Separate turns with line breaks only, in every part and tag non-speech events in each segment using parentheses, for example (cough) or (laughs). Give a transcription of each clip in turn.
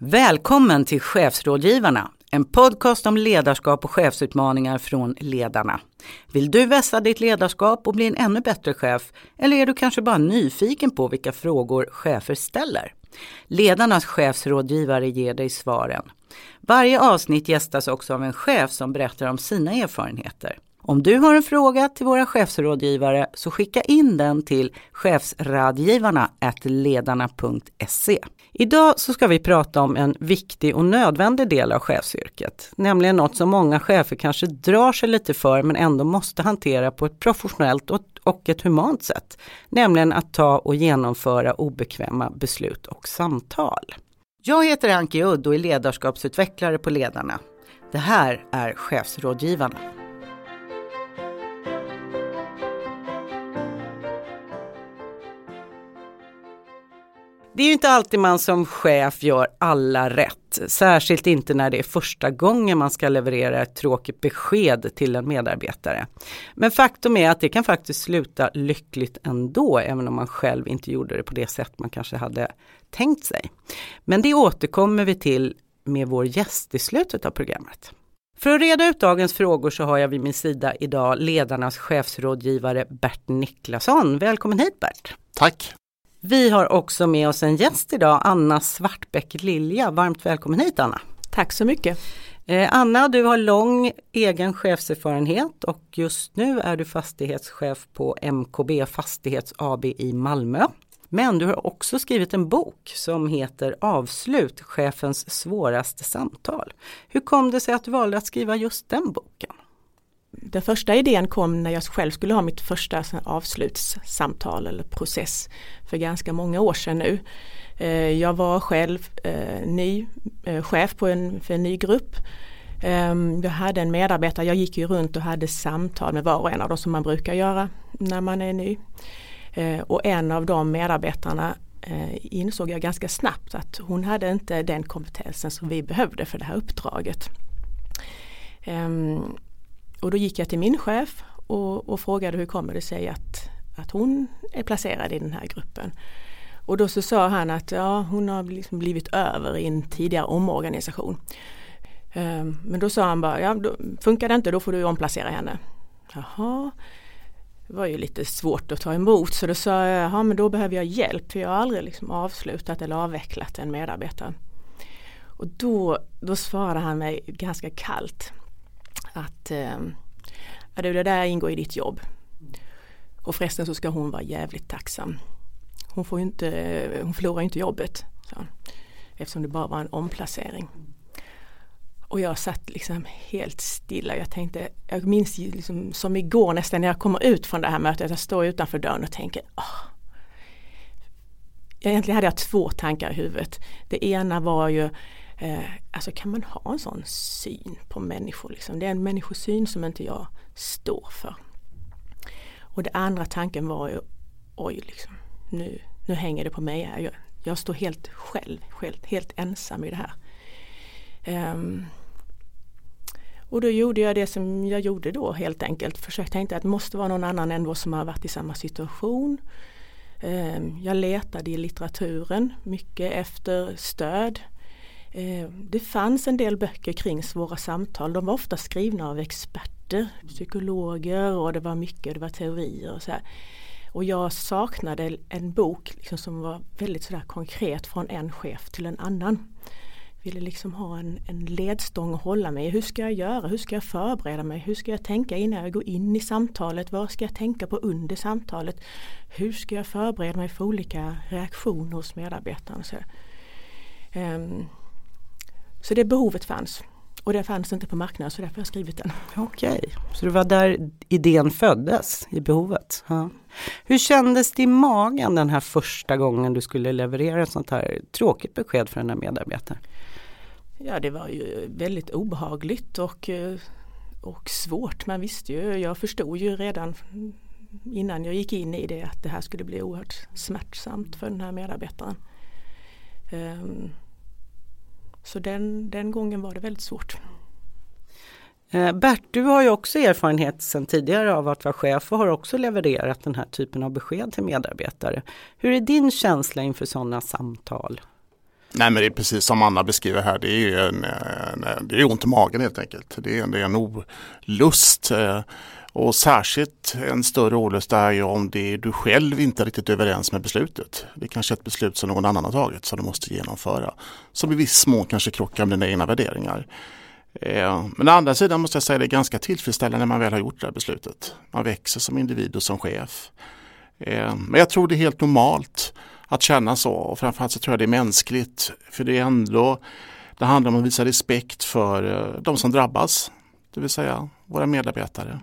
Välkommen till Chefsrådgivarna, en podcast om ledarskap och chefsutmaningar från ledarna. Vill du vässa ditt ledarskap och bli en ännu bättre chef? Eller är du kanske bara nyfiken på vilka frågor chefer ställer? Ledarnas chefsrådgivare ger dig svaren. Varje avsnitt gästas också av en chef som berättar om sina erfarenheter. Om du har en fråga till våra chefsrådgivare så skicka in den till chefsradgivarna ledarna.se. Idag så ska vi prata om en viktig och nödvändig del av chefsyrket, nämligen något som många chefer kanske drar sig lite för men ändå måste hantera på ett professionellt och ett humant sätt, nämligen att ta och genomföra obekväma beslut och samtal. Jag heter Anki Udd och är ledarskapsutvecklare på Ledarna. Det här är Chefsrådgivarna. Det är ju inte alltid man som chef gör alla rätt, särskilt inte när det är första gången man ska leverera ett tråkigt besked till en medarbetare. Men faktum är att det kan faktiskt sluta lyckligt ändå, även om man själv inte gjorde det på det sätt man kanske hade tänkt sig. Men det återkommer vi till med vår gäst i slutet av programmet. För att reda ut dagens frågor så har jag vid min sida idag ledarnas chefsrådgivare Bert Niklasson. Välkommen hit Bert!
Tack!
Vi har också med oss en gäst idag, Anna Svartbäck Lilja. Varmt välkommen hit Anna!
Tack så mycket!
Eh, Anna, du har lång egen chefserfarenhet och just nu är du fastighetschef på MKB Fastighets AB i Malmö. Men du har också skrivit en bok som heter Avslut, chefens svåraste samtal. Hur kom det sig att du valde att skriva just den boken?
Den första idén kom när jag själv skulle ha mitt första avslutssamtal eller process för ganska många år sedan nu. Eh, jag var själv eh, ny eh, chef på en, för en ny grupp. Ehm, jag hade en medarbetare, jag gick ju runt och hade samtal med var och en av dem som man brukar göra när man är ny. Och en av de medarbetarna insåg jag ganska snabbt att hon hade inte den kompetensen som vi behövde för det här uppdraget. Ehm, och då gick jag till min chef och, och frågade hur kommer det sig att, att hon är placerad i den här gruppen. Och då så sa han att ja, hon har liksom blivit över i en tidigare omorganisation. Um, men då sa han bara, ja då, funkar det inte då får du omplacera henne. Jaha, det var ju lite svårt att ta emot så då sa jag, ja men då behöver jag hjälp för jag har aldrig liksom avslutat eller avvecklat en medarbetare. Och då, då svarade han mig ganska kallt att eh, det där ingår i ditt jobb. Och förresten så ska hon vara jävligt tacksam. Hon, får inte, hon förlorar inte jobbet. Så, eftersom det bara var en omplacering. Och jag satt liksom helt stilla. Jag tänkte, jag minns liksom, som igår nästan när jag kommer ut från det här mötet. Jag står utanför dörren och tänker oh. Egentligen hade jag två tankar i huvudet. Det ena var ju Eh, alltså kan man ha en sån syn på människor? Liksom? Det är en människosyn som inte jag står för. Och den andra tanken var ju, oj, liksom, nu, nu hänger det på mig här. Jag, jag står helt själv, helt, helt ensam i det här. Um, och då gjorde jag det som jag gjorde då helt enkelt. Försökte inte att det måste vara någon annan än vad som har varit i samma situation. Um, jag letade i litteraturen mycket efter stöd. Eh, det fanns en del böcker kring svåra samtal. De var ofta skrivna av experter, psykologer och det var mycket, det var teorier och så här. Och jag saknade en bok liksom som var väldigt sådär konkret från en chef till en annan. Jag Ville liksom ha en, en ledstång att hålla mig i. Hur ska jag göra? Hur ska jag förbereda mig? Hur ska jag tänka innan jag går in i samtalet? Vad ska jag tänka på under samtalet? Hur ska jag förbereda mig för olika reaktioner hos medarbetarna? Så, um, så det behovet fanns. Och det fanns inte på marknaden så därför har jag skrivit den.
Okej, så det var där idén föddes, i behovet. Ja. Hur kändes det i magen den här första gången du skulle leverera ett sånt här tråkigt besked för den här medarbetaren?
Ja det var ju väldigt obehagligt och, eh, och svårt. Man visste ju, jag förstod ju redan innan jag gick in i det att det här skulle bli oerhört smärtsamt för den här medarbetaren. Um, så den, den gången var det väldigt svårt.
Eh, Bert, du har ju också erfarenhet sedan tidigare av att vara chef och har också levererat den här typen av besked till medarbetare. Hur är din känsla inför sådana samtal?
Nej men det är precis som Anna beskriver här, det är, en, en, det är ont i magen helt enkelt. Det är, det är en olust. Och särskilt en större olust är ju om det är du själv inte är riktigt överens med beslutet. Det är kanske är ett beslut som någon annan har tagit som du måste genomföra. Som i viss mån kanske krockar med dina egna värderingar. Eh, men å andra sidan måste jag säga att det är ganska tillfredsställande när man väl har gjort det här beslutet. Man växer som individ och som chef. Eh, men jag tror det är helt normalt att känna så och framförallt så tror jag det är mänskligt. För det är ändå, det handlar om att visa respekt för eh, de som drabbas. Det vill säga våra medarbetare.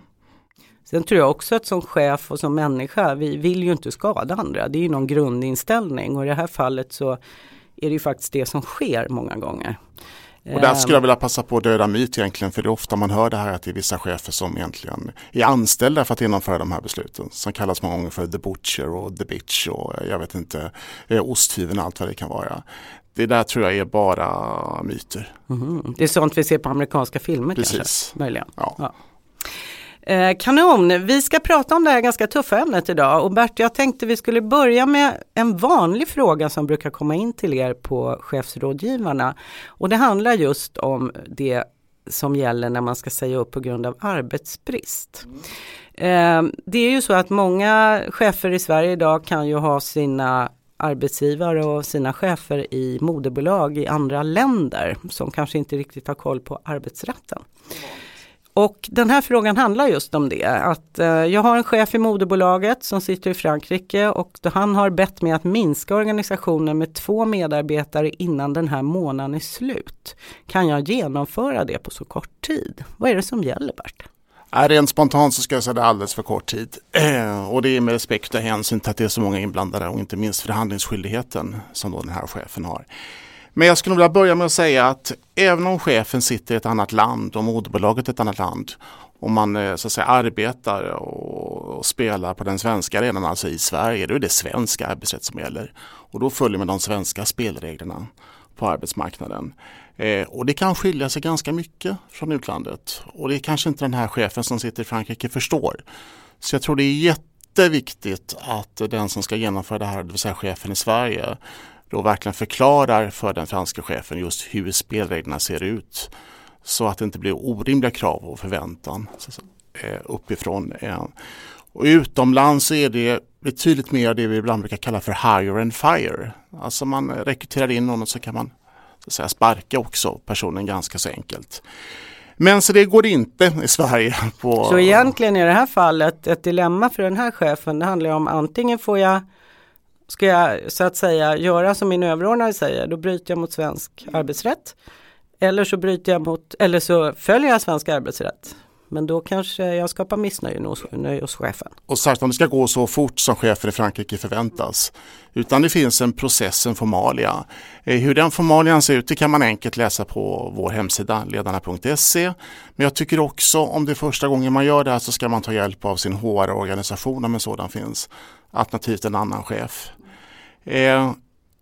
Sen tror jag också att som chef och som människa, vi vill ju inte skada andra. Det är ju någon grundinställning och i det här fallet så är det ju faktiskt det som sker många gånger.
Och där skulle jag vilja passa på att döda myt egentligen för det är ofta man hör det här att det är vissa chefer som egentligen är anställda för att genomföra de här besluten. Som kallas många gånger för the butcher och the bitch och jag vet inte, eh, osthyveln och allt vad det kan vara. Det där tror jag är bara myter.
Mm. Det är sånt vi ser på amerikanska filmer
Precis.
kanske? Möjligen.
Ja.
Ja. Eh, kanon, vi ska prata om det här ganska tuffa ämnet idag och Bert jag tänkte vi skulle börja med en vanlig fråga som brukar komma in till er på chefsrådgivarna. Och det handlar just om det som gäller när man ska säga upp på grund av arbetsbrist. Eh, det är ju så att många chefer i Sverige idag kan ju ha sina arbetsgivare och sina chefer i moderbolag i andra länder som kanske inte riktigt har koll på arbetsrätten. Och den här frågan handlar just om det. Att eh, jag har en chef i moderbolaget som sitter i Frankrike och då han har bett mig att minska organisationen med två medarbetare innan den här månaden är slut. Kan jag genomföra det på så kort tid? Vad är det som gäller Bert?
Ja, rent spontant så ska jag säga det är alldeles för kort tid. (clears throat) Och det är med respekt och hänsyn till att det är så många inblandade och inte minst förhandlingsskyldigheten som då den här chefen har. Men jag skulle vilja börja med att säga att även om chefen sitter i ett annat land och moderbolaget i ett annat land och man eh, så att säga arbetar och spelar på den svenska arenan, alltså i Sverige, då är det svenska arbetsrätt som gäller. Och då följer man de svenska spelreglerna på arbetsmarknaden. Eh, och det kan skilja sig ganska mycket från utlandet. Och det är kanske inte den här chefen som sitter i Frankrike förstår. Så jag tror det är jätteviktigt att den som ska genomföra det här, det vill säga chefen i Sverige, då verkligen förklarar för den franska chefen just hur spelreglerna ser ut. Så att det inte blir orimliga krav och förväntan eh, uppifrån. Eh. Och utomlands är det betydligt mer det vi ibland brukar kalla för hire and fire. Alltså man rekryterar in någon och så kan man så att säga, sparka också personen ganska så enkelt. Men så det går inte i Sverige. På...
Så egentligen i det här fallet ett dilemma för den här chefen det handlar om antingen får jag Ska jag så att säga göra som min överordnade säger, då bryter jag mot svensk arbetsrätt. Eller så bryter jag mot, eller så följer jag svensk arbetsrätt. Men då kanske jag skapar missnöje hos, hos chefen.
Och särskilt om det ska gå så fort som chefer i Frankrike förväntas. Utan det finns en process, en formalia. Eh, hur den formalian ser ut det kan man enkelt läsa på vår hemsida ledarna.se. Men jag tycker också om det är första gången man gör det här så ska man ta hjälp av sin HR-organisation om en sådan finns. Alternativt en annan chef. Eh,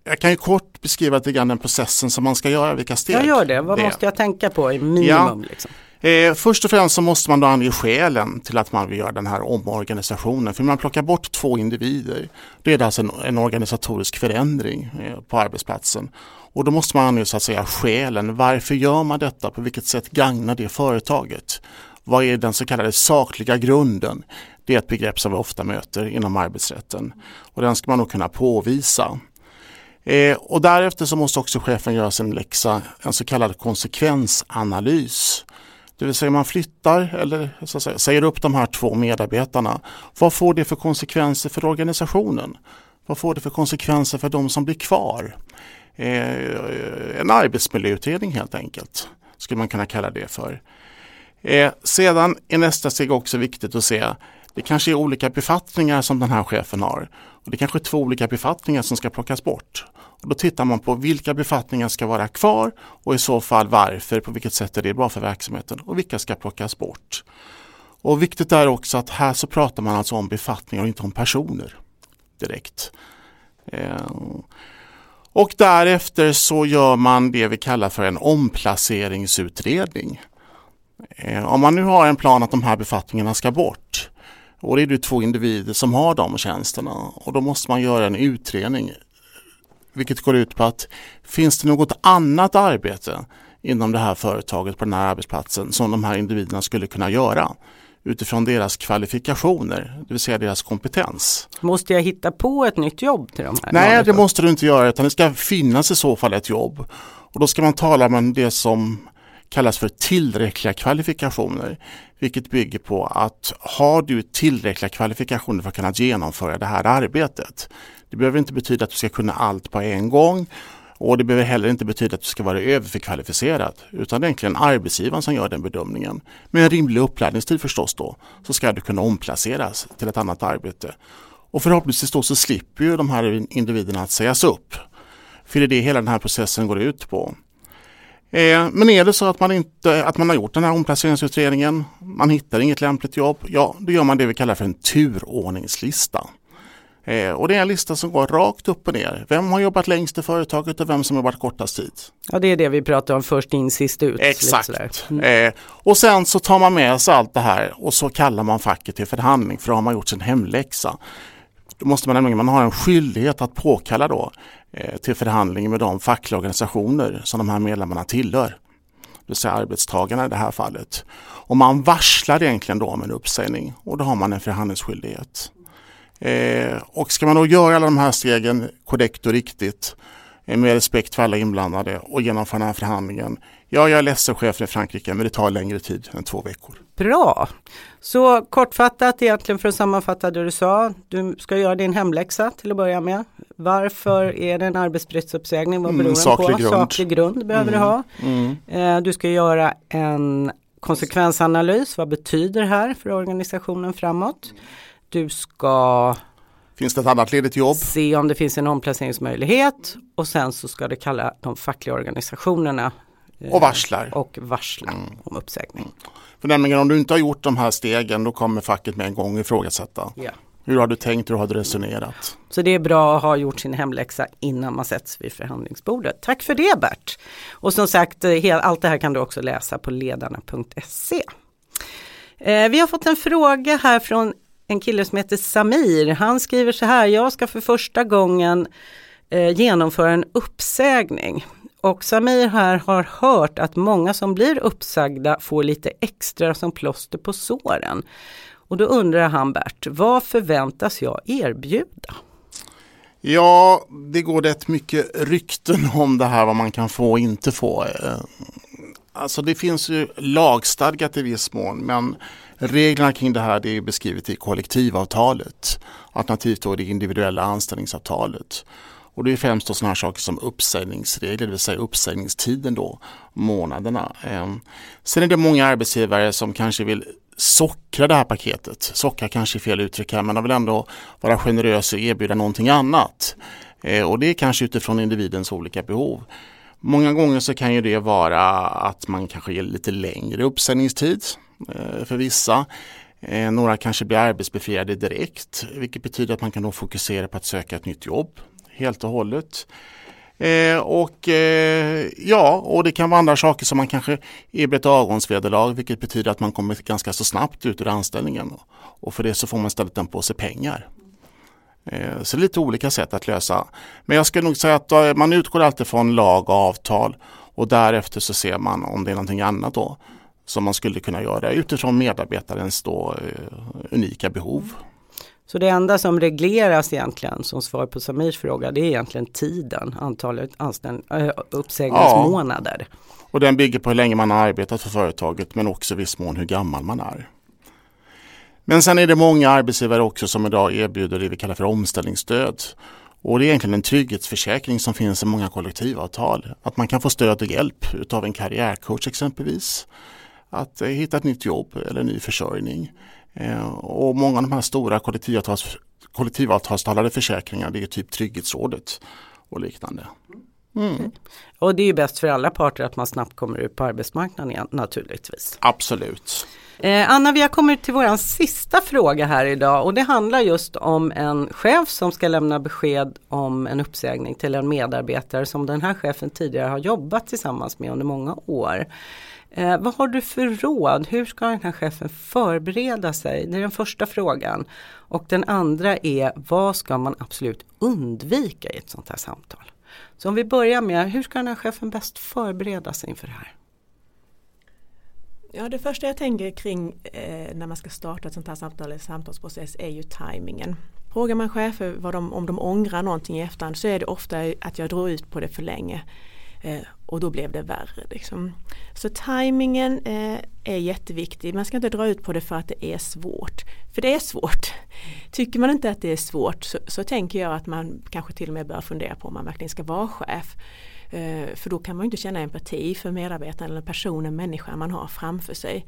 jag kan ju kort beskriva lite grann den processen som man ska göra, vilka steg
Jag gör det, vad det. måste jag tänka på i minimum? Ja. Liksom?
Eh, först och främst så måste man då ange skälen till att man vill göra den här omorganisationen. För man plockar bort två individer. Det är alltså en, en organisatorisk förändring eh, på arbetsplatsen. Och då måste man ange så att säga skälen. Varför gör man detta? På vilket sätt gagnar det företaget? Vad är den så kallade sakliga grunden? Det är ett begrepp som vi ofta möter inom arbetsrätten. Och den ska man nog kunna påvisa. Eh, och därefter så måste också chefen göra sin läxa, en så kallad konsekvensanalys. Det vill säga man flyttar eller så att säga, säger upp de här två medarbetarna. Vad får det för konsekvenser för organisationen? Vad får det för konsekvenser för de som blir kvar? Eh, en arbetsmiljöutredning helt enkelt, skulle man kunna kalla det för. Eh, sedan är nästa steg också viktigt att se, det kanske är olika befattningar som den här chefen har. Och det kanske är två olika befattningar som ska plockas bort. Och då tittar man på vilka befattningar ska vara kvar och i så fall varför, på vilket sätt är det bra för verksamheten och vilka ska plockas bort. Och viktigt är också att här så pratar man alltså om befattningar och inte om personer direkt. Eh, och därefter så gör man det vi kallar för en omplaceringsutredning. Eh, om man nu har en plan att de här befattningarna ska bort och det är det två individer som har de tjänsterna och då måste man göra en utredning vilket går ut på att finns det något annat arbete inom det här företaget på den här arbetsplatsen som de här individerna skulle kunna göra utifrån deras kvalifikationer, det vill säga deras kompetens.
Måste jag hitta på ett nytt jobb till de här?
Nej, det måste du inte göra utan det ska finnas i så fall ett jobb. Och då ska man tala om det som kallas för tillräckliga kvalifikationer. Vilket bygger på att har du tillräckliga kvalifikationer för att kunna genomföra det här arbetet. Det behöver inte betyda att du ska kunna allt på en gång och det behöver heller inte betyda att du ska vara överkvalificerad utan det är egentligen arbetsgivaren som gör den bedömningen. Med en rimlig uppladdningstid förstås då så ska du kunna omplaceras till ett annat arbete. Och förhoppningsvis då så slipper ju de här individerna att sägas upp. För det är det hela den här processen går ut på. Eh, men är det så att man, inte, att man har gjort den här omplaceringsutredningen, man hittar inget lämpligt jobb, ja då gör man det vi kallar för en turordningslista. Eh, och det är en lista som går rakt upp och ner. Vem har jobbat längst i företaget och vem som har jobbat kortast tid.
Ja det är det vi pratar om först in sist ut.
Exakt. Mm. Eh, och sen så tar man med sig allt det här och så kallar man facket till förhandling för då har man gjort sin hemläxa. Då måste man nämligen, man har en skyldighet att påkalla då eh, till förhandling med de fackliga organisationer som de här medlemmarna tillhör. Det vill säga arbetstagarna i det här fallet. Och man varslar egentligen då om en uppsägning och då har man en förhandlingsskyldighet. Eh, och ska man då göra alla de här stegen korrekt och riktigt eh, med respekt för alla inblandade och genomföra den här förhandlingen. Ja, jag är ledsen chefen i Frankrike, men det tar längre tid än två veckor.
Bra! Så kortfattat egentligen för att sammanfatta det du sa. Du ska göra din hemläxa till att börja med. Varför är det en arbetsbristsupsägning? Vad mm, beror mm, den på? Grund. Saklig grund behöver mm, du ha. Mm. Eh, du ska göra en konsekvensanalys. Vad betyder det här för organisationen framåt? Du ska
Finns det ett annat ledigt jobb?
Se om det finns en omplaceringsmöjlighet och sen så ska du kalla de fackliga organisationerna
och varslar.
Eh, och varsla mm. om uppsägning.
För nämligen om du inte har gjort de här stegen då kommer facket med en gång ifrågasätta.
Ja.
Hur har du tänkt, hur har du resonerat?
Så det är bra att ha gjort sin hemläxa innan man sätts vid förhandlingsbordet. Tack för det Bert! Och som sagt, eh, allt det här kan du också läsa på ledarna.se. Eh, vi har fått en fråga här från en kille som heter Samir. Han skriver så här, jag ska för första gången genomföra en uppsägning. Och Samir här har hört att många som blir uppsagda får lite extra som plåster på såren. Och då undrar han Bert, vad förväntas jag erbjuda?
Ja, det går rätt mycket rykten om det här vad man kan få och inte få. Eh, alltså det finns ju lagstadgat i viss mån men reglerna kring det här det är beskrivet i kollektivavtalet. Alternativt då det individuella anställningsavtalet. Och det är främst då sådana här saker som uppsägningsregler, det vill säga uppsägningstiden då, månaderna. Ehm, sen är det många arbetsgivare som kanske vill sockra det här paketet. Sockra kanske är fel uttryck här men de vill ändå vara generösa och erbjuda någonting annat. Ehm, och det är kanske utifrån individens olika behov. Många gånger så kan ju det vara att man kanske ger lite längre uppsägningstid eh, för vissa. Ehm, några kanske blir arbetsbefriade direkt vilket betyder att man kan då fokusera på att söka ett nytt jobb helt och hållet. Eh, och eh, ja, och det kan vara andra saker som man kanske erbjuder ett avgångsvederlag vilket betyder att man kommer ganska så snabbt ut ur anställningen. Och för det så får man istället en påse pengar. Eh, så det är lite olika sätt att lösa. Men jag skulle nog säga att eh, man utgår alltid från lag och avtal och därefter så ser man om det är någonting annat då som man skulle kunna göra utifrån medarbetarens då, eh, unika behov.
Så det enda som regleras egentligen som svar på Samirs fråga det är egentligen tiden, antalet anställ- äh, uppsägningsmånader. Ja.
Och den bygger på hur länge man har arbetat för företaget men också i viss mån hur gammal man är. Men sen är det många arbetsgivare också som idag erbjuder det vi kallar för omställningsstöd. Och det är egentligen en trygghetsförsäkring som finns i många kollektivavtal. Att man kan få stöd och hjälp utav en karriärcoach exempelvis. Att eh, hitta ett nytt jobb eller ny försörjning. Eh, och många av de här stora kollektivavtals, kollektivavtalstalade försäkringarna det är typ Trygghetsrådet och liknande.
Mm. Och det är bäst för alla parter att man snabbt kommer ut på arbetsmarknaden igen naturligtvis.
Absolut.
Eh, Anna, vi har kommit till vår sista fråga här idag och det handlar just om en chef som ska lämna besked om en uppsägning till en medarbetare som den här chefen tidigare har jobbat tillsammans med under många år. Eh, vad har du för råd? Hur ska den här chefen förbereda sig? Det är den första frågan. Och den andra är vad ska man absolut undvika i ett sånt här samtal? Så om vi börjar med, hur ska den här chefen bäst förbereda sig inför det här?
Ja, det första jag tänker kring eh, när man ska starta ett sånt här samtal eller samtalsprocess är ju tajmingen. Frågar man chefer vad de, om de ångrar någonting i efterhand så är det ofta att jag drar ut på det för länge. Eh, och då blev det värre. Liksom. Så tajmingen eh, är jätteviktig. Man ska inte dra ut på det för att det är svårt. För det är svårt. Tycker man inte att det är svårt så, så tänker jag att man kanske till och med bör fundera på om man verkligen ska vara chef. Eh, för då kan man inte känna empati för medarbetaren eller personen, människan man har framför sig.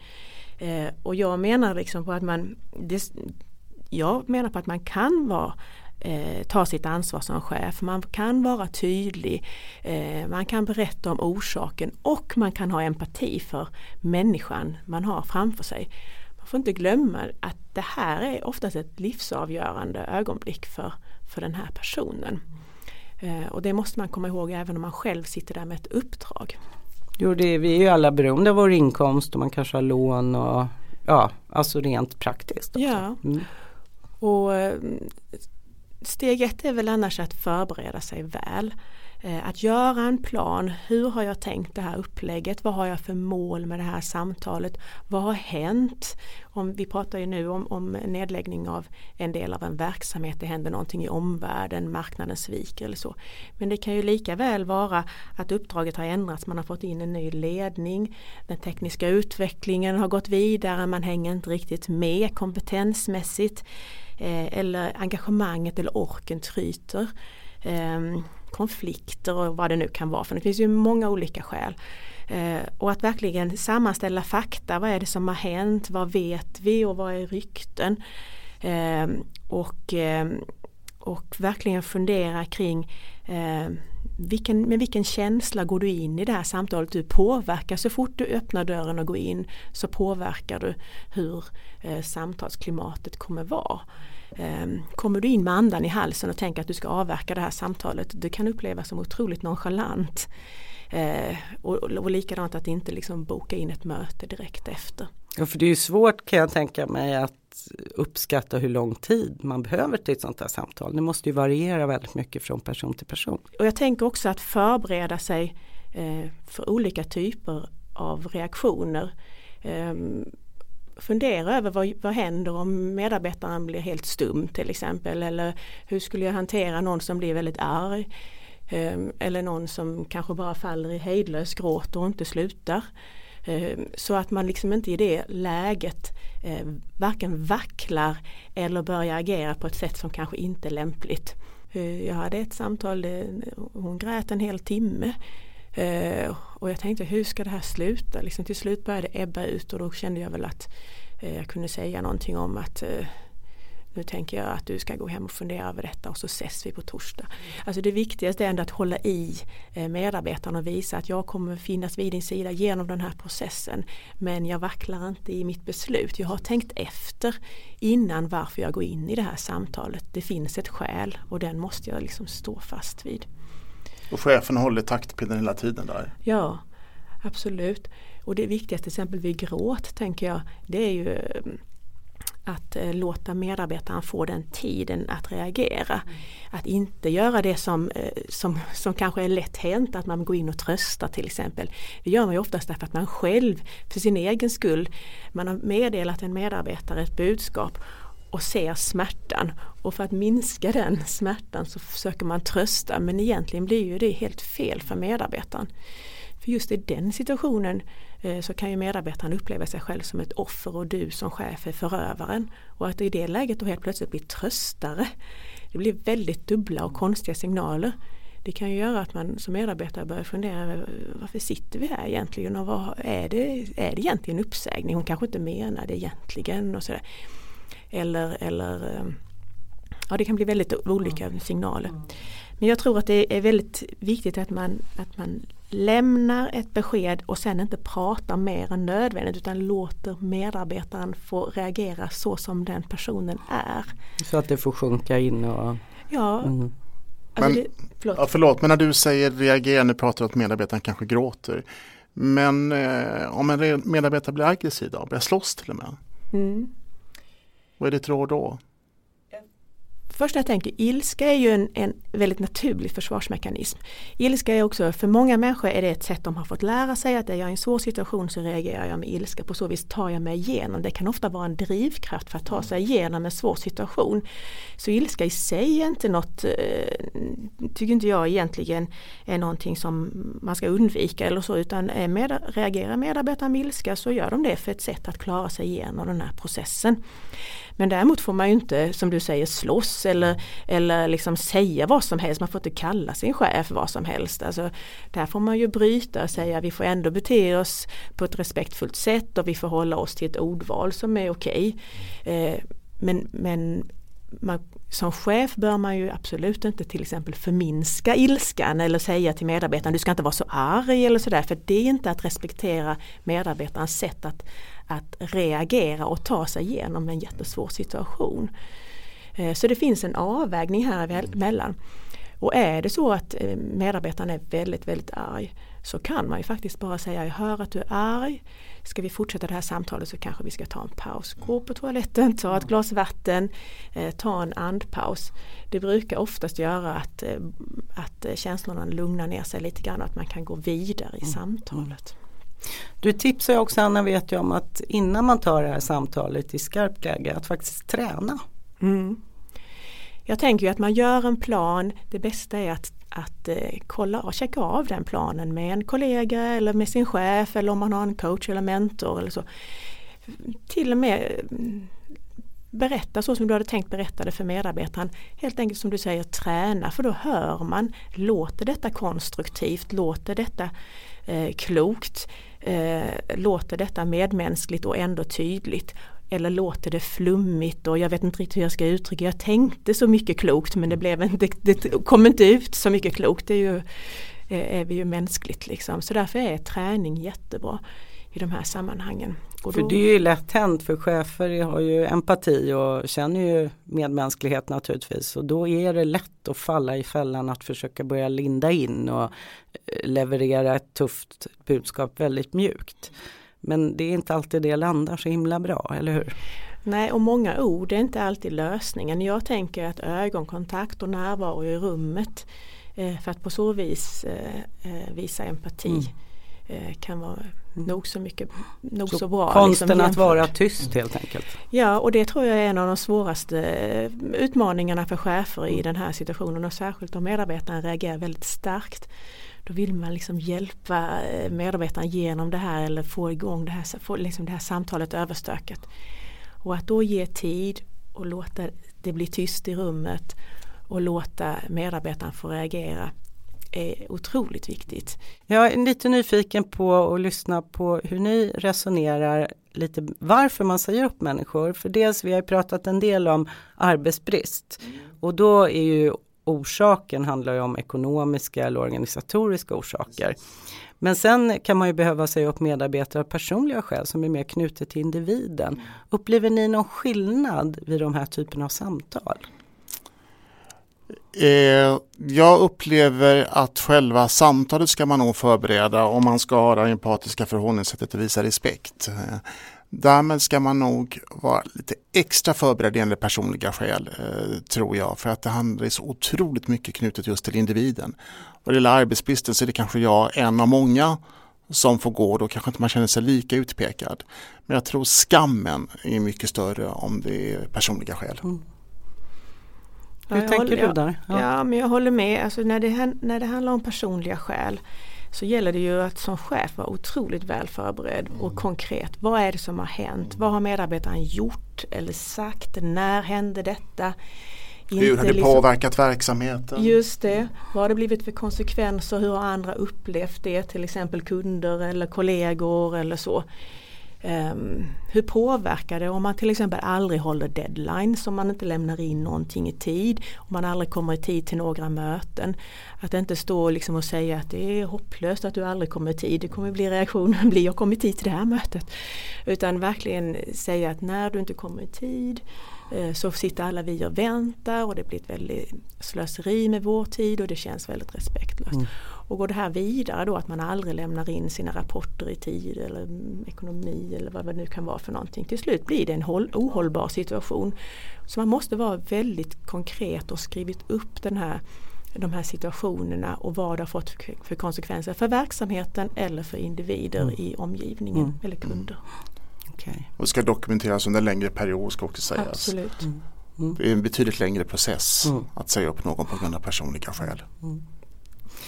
Och jag menar liksom på att man det, jag menar på att man kan vara eh, ta sitt ansvar som chef. Man kan vara tydlig, eh, man kan berätta om orsaken och man kan ha empati för människan man har framför sig. Man får inte glömma att det här är oftast ett livsavgörande ögonblick för, för den här personen. Eh, och det måste man komma ihåg även om man själv sitter där med ett uppdrag.
Jo, det är, vi är ju alla beroende av vår inkomst och man kanske har lån och ja, alltså rent praktiskt. Också.
Ja. Mm. Och eh, steg ett är väl annars att förbereda sig väl. Eh, att göra en plan, hur har jag tänkt det här upplägget, vad har jag för mål med det här samtalet, vad har hänt? Om, vi pratar ju nu om, om nedläggning av en del av en verksamhet, det händer någonting i omvärlden, marknaden sviker eller så. Men det kan ju lika väl vara att uppdraget har ändrats, man har fått in en ny ledning, den tekniska utvecklingen har gått vidare, man hänger inte riktigt med kompetensmässigt. Eh, eller engagemanget eller orken tryter. Ehm, konflikter och vad det nu kan vara för det finns ju många olika skäl. Eh, och att verkligen sammanställa fakta, vad är det som har hänt, vad vet vi och vad är rykten? Ehm, och, ehm, och verkligen fundera kring vilken, med vilken känsla går du in i det här samtalet? Du påverkar så fort du öppnar dörren och går in så påverkar du hur eh, samtalsklimatet kommer vara. Ehm, kommer du in med andan i halsen och tänker att du ska avverka det här samtalet, det kan upplevas som otroligt nonchalant. Eh, och, och likadant att inte liksom boka in ett möte direkt efter.
Ja för det är ju svårt kan jag tänka mig att uppskatta hur lång tid man behöver till ett sånt här samtal. Det måste ju variera väldigt mycket från person till person.
Och jag tänker också att förbereda sig eh, för olika typer av reaktioner. Um, fundera över vad, vad händer om medarbetaren blir helt stum till exempel eller hur skulle jag hantera någon som blir väldigt arg ehm, eller någon som kanske bara faller i hejdlös gråt och inte slutar. Ehm, så att man liksom inte i det läget eh, varken vacklar eller börjar agera på ett sätt som kanske inte är lämpligt. Eh, jag hade ett samtal, hon grät en hel timme Eh, och jag tänkte hur ska det här sluta? Liksom, till slut började det ebba ut och då kände jag väl att eh, jag kunde säga någonting om att eh, nu tänker jag att du ska gå hem och fundera över detta och så ses vi på torsdag. Alltså det viktigaste är ändå att hålla i eh, medarbetarna och visa att jag kommer finnas vid din sida genom den här processen. Men jag vacklar inte i mitt beslut. Jag har tänkt efter innan varför jag går in i det här samtalet. Det finns ett skäl och den måste jag liksom stå fast vid.
Och chefen håller taktpinnen hela tiden där?
Ja, absolut. Och det viktigaste till exempel vid gråt tänker jag det är ju mm, att eh, låta medarbetaren få den tiden att reagera. Mm. Att inte göra det som, eh, som, som kanske är lätt hänt, att man går in och tröstar till exempel. Det gör man ju oftast därför att man själv, för sin egen skull, man har meddelat en medarbetare ett budskap och ser smärtan och för att minska den smärtan så försöker man trösta men egentligen blir ju det helt fel för medarbetaren. För just i den situationen eh, så kan ju medarbetaren uppleva sig själv som ett offer och du som chef är förövaren. Och att i det läget då helt plötsligt bli tröstare. Det blir väldigt dubbla och konstiga signaler. Det kan ju göra att man som medarbetare börjar fundera över varför sitter vi här egentligen och vad är det, är det egentligen uppsägning? Hon kanske inte menar det egentligen och sådär. Eller, eller eh, ja det kan bli väldigt olika signaler. Men jag tror att det är väldigt viktigt att man, att man lämnar ett besked och sen inte pratar mer än nödvändigt utan låter medarbetaren få reagera så som den personen är.
Så att det får sjunka in och...
Ja. Mm.
Alltså men, det, förlåt. Ja, förlåt, men när du säger reagera, nu pratar du att medarbetaren kanske gråter. Men eh, om en medarbetare blir aggressiv då, börjar slåss till och med. Mm. Vad är ditt råd då?
Första jag tänker, ilska är ju en, en väldigt naturlig försvarsmekanism. Ilska är också, för många människor är det ett sätt de har fått lära sig att är jag i en svår situation så reagerar jag med ilska. På så vis tar jag mig igenom. Det kan ofta vara en drivkraft för att ta sig igenom en svår situation. Så ilska i sig är inte något, eh, tycker inte jag egentligen är någonting som man ska undvika eller så utan med, reagerar medarbetare med ilska så gör de det för ett sätt att klara sig igenom den här processen. Men däremot får man ju inte, som du säger, slåss eller, eller liksom säga vad som helst. Man får inte kalla sin chef vad som helst. Alltså, där får man ju bryta och säga vi får ändå bete oss på ett respektfullt sätt och vi får hålla oss till ett ordval som är okej. Okay. Eh, men, men man, som chef bör man ju absolut inte till exempel förminska ilskan eller säga till medarbetaren du ska inte vara så arg eller sådär för det är inte att respektera medarbetarens sätt att, att reagera och ta sig igenom en jättesvår situation. Eh, så det finns en avvägning här emellan. Och är det så att eh, medarbetaren är väldigt, väldigt arg så kan man ju faktiskt bara säga jag hör att du är arg. Ska vi fortsätta det här samtalet så kanske vi ska ta en paus. Gå på toaletten, ta ett glas vatten, eh, ta en andpaus. Det brukar oftast göra att, att känslorna lugnar ner sig lite grann och att man kan gå vidare i mm. samtalet.
Du tipsar också Anna vet jag om att innan man tar det här samtalet i skarpt läge att faktiskt träna. Mm.
Jag tänker att man gör en plan. Det bästa är att, att eh, kolla och checka av den planen med en kollega eller med sin chef eller om man har en coach eller mentor eller så. Till och med mm, berätta så som du hade tänkt berätta det för medarbetaren. Helt enkelt som du säger träna för då hör man, låter detta konstruktivt, låter detta eh, klokt, eh, låter detta medmänskligt och ändå tydligt. Eller låter det flummigt och jag vet inte riktigt hur jag ska uttrycka Jag tänkte så mycket klokt men det, blev inte, det kom inte ut så mycket klokt. Det är, ju, eh, är vi ju mänskligt liksom. Så därför är träning jättebra i de här sammanhangen.
Då... För det är ju lätt hänt för chefer har ju empati och känner ju medmänsklighet naturligtvis och då är det lätt att falla i fällan att försöka börja linda in och eh, leverera ett tufft budskap väldigt mjukt. Men det är inte alltid det landar så himla bra, eller hur?
Nej, och många ord är inte alltid lösningen. Jag tänker att ögonkontakt och närvaro i rummet eh, för att på så vis eh, visa empati mm. Eh, kan vara nog så mycket, nog så, så bra.
Konsten liksom, att vara tyst helt enkelt.
Ja och det tror jag är en av de svåraste eh, utmaningarna för chefer i den här situationen och särskilt om medarbetaren reagerar väldigt starkt. Då vill man liksom hjälpa eh, medarbetaren genom det här eller få igång det här, få liksom det här samtalet överstökat. Och att då ge tid och låta det bli tyst i rummet och låta medarbetaren få reagera är otroligt viktigt.
Jag är lite nyfiken på att lyssna på hur ni resonerar lite varför man säger upp människor. För dels vi har pratat en del om arbetsbrist och då är ju orsaken handlar ju om ekonomiska eller organisatoriska orsaker. Men sen kan man ju behöva säga upp medarbetare av personliga skäl som är mer knutet till individen. Upplever ni någon skillnad vid de här typerna av samtal?
Eh, jag upplever att själva samtalet ska man nog förbereda om man ska ha det empatiska förhållningssättet och visa respekt. Eh, Därmed ska man nog vara lite extra förberedd enligt personliga skäl, eh, tror jag, för att det handlar så otroligt mycket knutet just till individen. Vad det gäller arbetsbristen så är det kanske jag en av många som får gå, då kanske inte man känner sig lika utpekad. Men jag tror skammen är mycket större om det är personliga skäl. Mm.
Hur ja, tänker håller, du där?
Ja. ja. men jag håller med. Alltså när, det, när det handlar om personliga skäl så gäller det ju att som chef vara otroligt väl förberedd och mm. konkret. Vad är det som har hänt? Vad har medarbetaren gjort eller sagt? När hände detta?
Inte hur har det liksom, påverkat verksamheten?
Just det. Vad har det blivit för konsekvenser? Hur har andra upplevt det? Till exempel kunder eller kollegor eller så. Um, hur påverkar det om man till exempel aldrig håller deadlines, om man inte lämnar in någonting i tid, om man aldrig kommer i tid till några möten. Att inte stå liksom och säga att det är hopplöst att du aldrig kommer i tid, det kommer bli reaktionen (laughs) bli jag kommer i tid till det här mötet. Utan verkligen säga att när du inte kommer i tid eh, så sitter alla vi och väntar och det blir ett väldigt slöseri med vår tid och det känns väldigt respektlöst. Mm. Och går det här vidare då att man aldrig lämnar in sina rapporter i tid eller ekonomi eller vad det nu kan vara för någonting. Till slut blir det en ohållbar situation. Så man måste vara väldigt konkret och skrivit upp den här de här situationerna och vad det har fått för konsekvenser för verksamheten eller för individer mm. i omgivningen mm. eller kunder.
Okay. Och ska dokumenteras under en längre period ska också sägas.
Absolut. Mm.
Mm. Det är en betydligt längre process mm. att säga upp någon på grund av personliga skäl.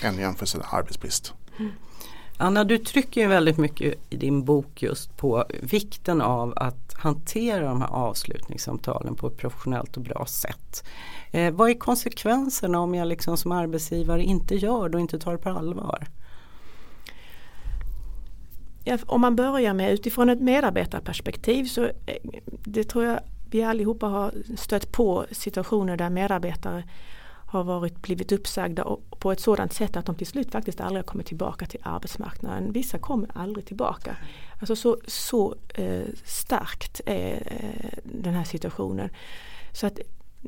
Än jämfört med arbetsbrist.
Mm. Anna, du trycker ju väldigt mycket i din bok just på vikten av att hantera de här avslutningssamtalen på ett professionellt och bra sätt. Eh, vad är konsekvenserna om jag liksom som arbetsgivare inte gör det och inte tar det på allvar?
Ja, om man börjar med utifrån ett medarbetarperspektiv så eh, det tror jag vi allihopa har stött på situationer där medarbetare har varit, blivit uppsagda på ett sådant sätt att de till slut faktiskt aldrig kommer tillbaka till arbetsmarknaden. Vissa kommer aldrig tillbaka. Alltså så, så eh, starkt är eh, den här situationen. Så att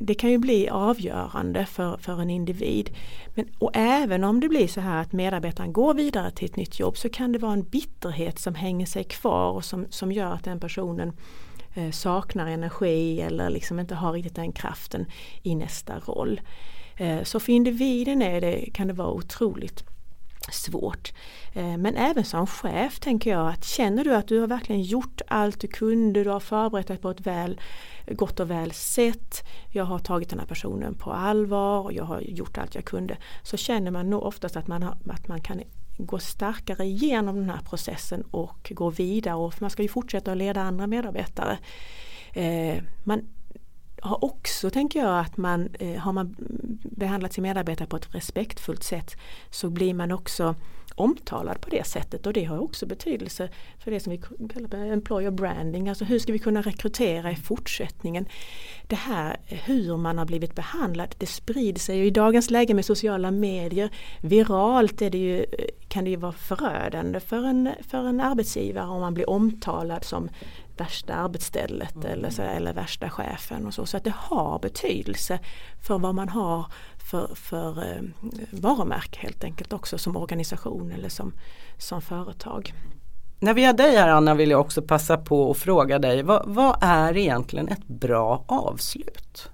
det kan ju bli avgörande för, för en individ. Men, och även om det blir så här att medarbetaren går vidare till ett nytt jobb så kan det vara en bitterhet som hänger sig kvar och som, som gör att den personen eh, saknar energi eller liksom inte har riktigt den kraften i nästa roll. Eh, så för individen är det, kan det vara otroligt svårt. Eh, men även som chef tänker jag att känner du att du har verkligen gjort allt du kunde, du har förberett dig på ett väl, gott och väl sätt, jag har tagit den här personen på allvar och jag har gjort allt jag kunde. Så känner man nog oftast att man, har, att man kan gå starkare igenom den här processen och gå vidare och man ska ju fortsätta att leda andra medarbetare. Eh, man har också, tänker jag, att man eh, har man behandlat sin medarbetare på ett respektfullt sätt så blir man också omtalad på det sättet och det har också betydelse för det som vi kallar för employer branding. Alltså hur ska vi kunna rekrytera i fortsättningen? Det här hur man har blivit behandlad det sprider sig ju i dagens läge med sociala medier. Viralt är det ju, kan det ju vara förödande för en, för en arbetsgivare om man blir omtalad som värsta arbetsstället mm. eller, så, eller värsta chefen och så. Så att det har betydelse för vad man har för, för eh, varumärke helt enkelt också som organisation eller som, som företag.
När vi har dig här Anna vill jag också passa på att fråga dig vad, vad är egentligen ett bra avslut?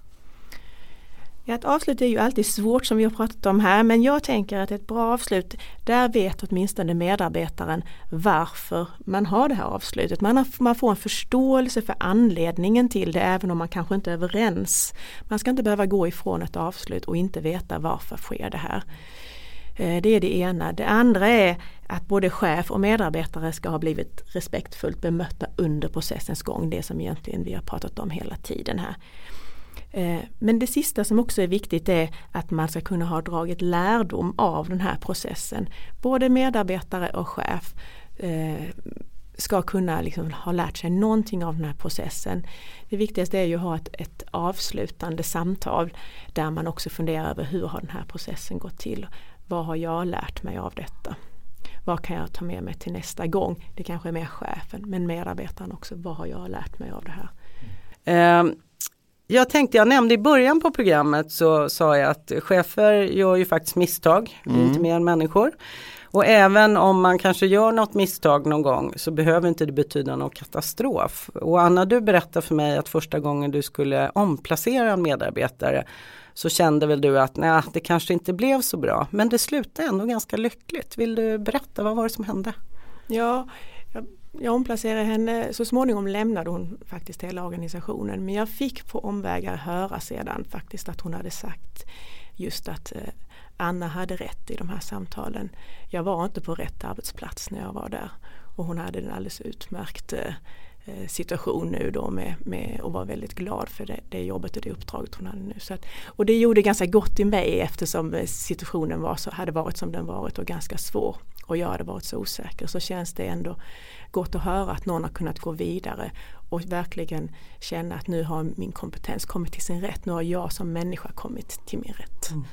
Ja, ett avslut är ju alltid svårt som vi har pratat om här men jag tänker att ett bra avslut, där vet åtminstone medarbetaren varför man har det här avslutet. Man, har, man får en förståelse för anledningen till det även om man kanske inte är överens. Man ska inte behöva gå ifrån ett avslut och inte veta varför sker det här. Eh, det är det ena. Det andra är att både chef och medarbetare ska ha blivit respektfullt bemötta under processens gång. Det som egentligen vi har pratat om hela tiden här. Eh, men det sista som också är viktigt är att man ska kunna ha dragit lärdom av den här processen. Både medarbetare och chef eh, ska kunna liksom ha lärt sig någonting av den här processen. Det viktigaste är ju att ha ett, ett, avslutande samtal där man också funderar över hur har den här processen gått till? Vad har jag lärt mig av detta? Vad kan jag ta med mig till nästa gång? Det kanske är mer chefen men medarbetaren också. Vad har jag lärt mig av det här?
Um jag tänkte, jag nämnde i början på programmet så sa jag att chefer gör ju faktiskt misstag, mm. inte mer än människor. Och även om man kanske gör något misstag någon gång så behöver inte det betyda någon katastrof. Och Anna du berättade för mig att första gången du skulle omplacera en medarbetare så kände väl du att nej, det kanske inte blev så bra. Men det slutade ändå ganska lyckligt. Vill du berätta, vad var det som hände?
Ja, jag omplacerade henne, så småningom lämnade hon faktiskt hela organisationen men jag fick på omvägar höra sedan faktiskt att hon hade sagt just att eh, Anna hade rätt i de här samtalen. Jag var inte på rätt arbetsplats när jag var där och hon hade en alldeles utmärkt eh, eh, situation nu då med, med och var väldigt glad för det, det jobbet och det uppdraget hon hade nu. Så att, och det gjorde ganska gott i mig eftersom situationen var så, hade varit som den varit och ganska svår och jag hade varit så osäker så känns det ändå gott att höra att någon har kunnat gå vidare och verkligen känna att nu har min kompetens kommit till sin rätt. Nu har jag som människa kommit till min rätt. Mm.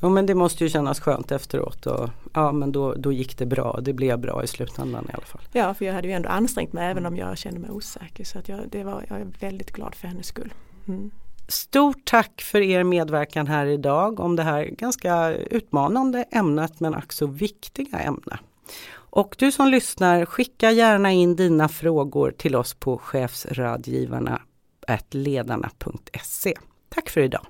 Ja men det måste ju kännas skönt efteråt och ja men då, då gick det bra, det blev bra i slutändan i alla fall.
Ja för jag hade ju ändå ansträngt mig även om jag kände mig osäker så att jag, det var, jag är väldigt glad för hennes skull. Mm.
Stort tack för er medverkan här idag om det här ganska utmanande ämnet men också viktiga ämne. Och du som lyssnar, skicka gärna in dina frågor till oss på chefsradgivarna ledarna.se. Tack för idag!